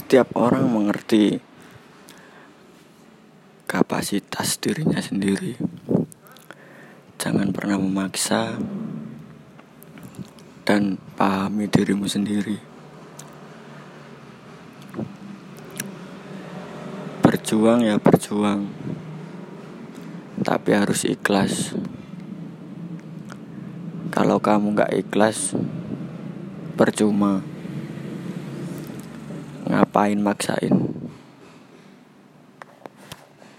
Setiap orang mengerti kapasitas dirinya sendiri. Jangan pernah memaksa dan pahami dirimu sendiri. Berjuang ya berjuang, tapi harus ikhlas. Kalau kamu gak ikhlas, percuma. Ngapain maksain?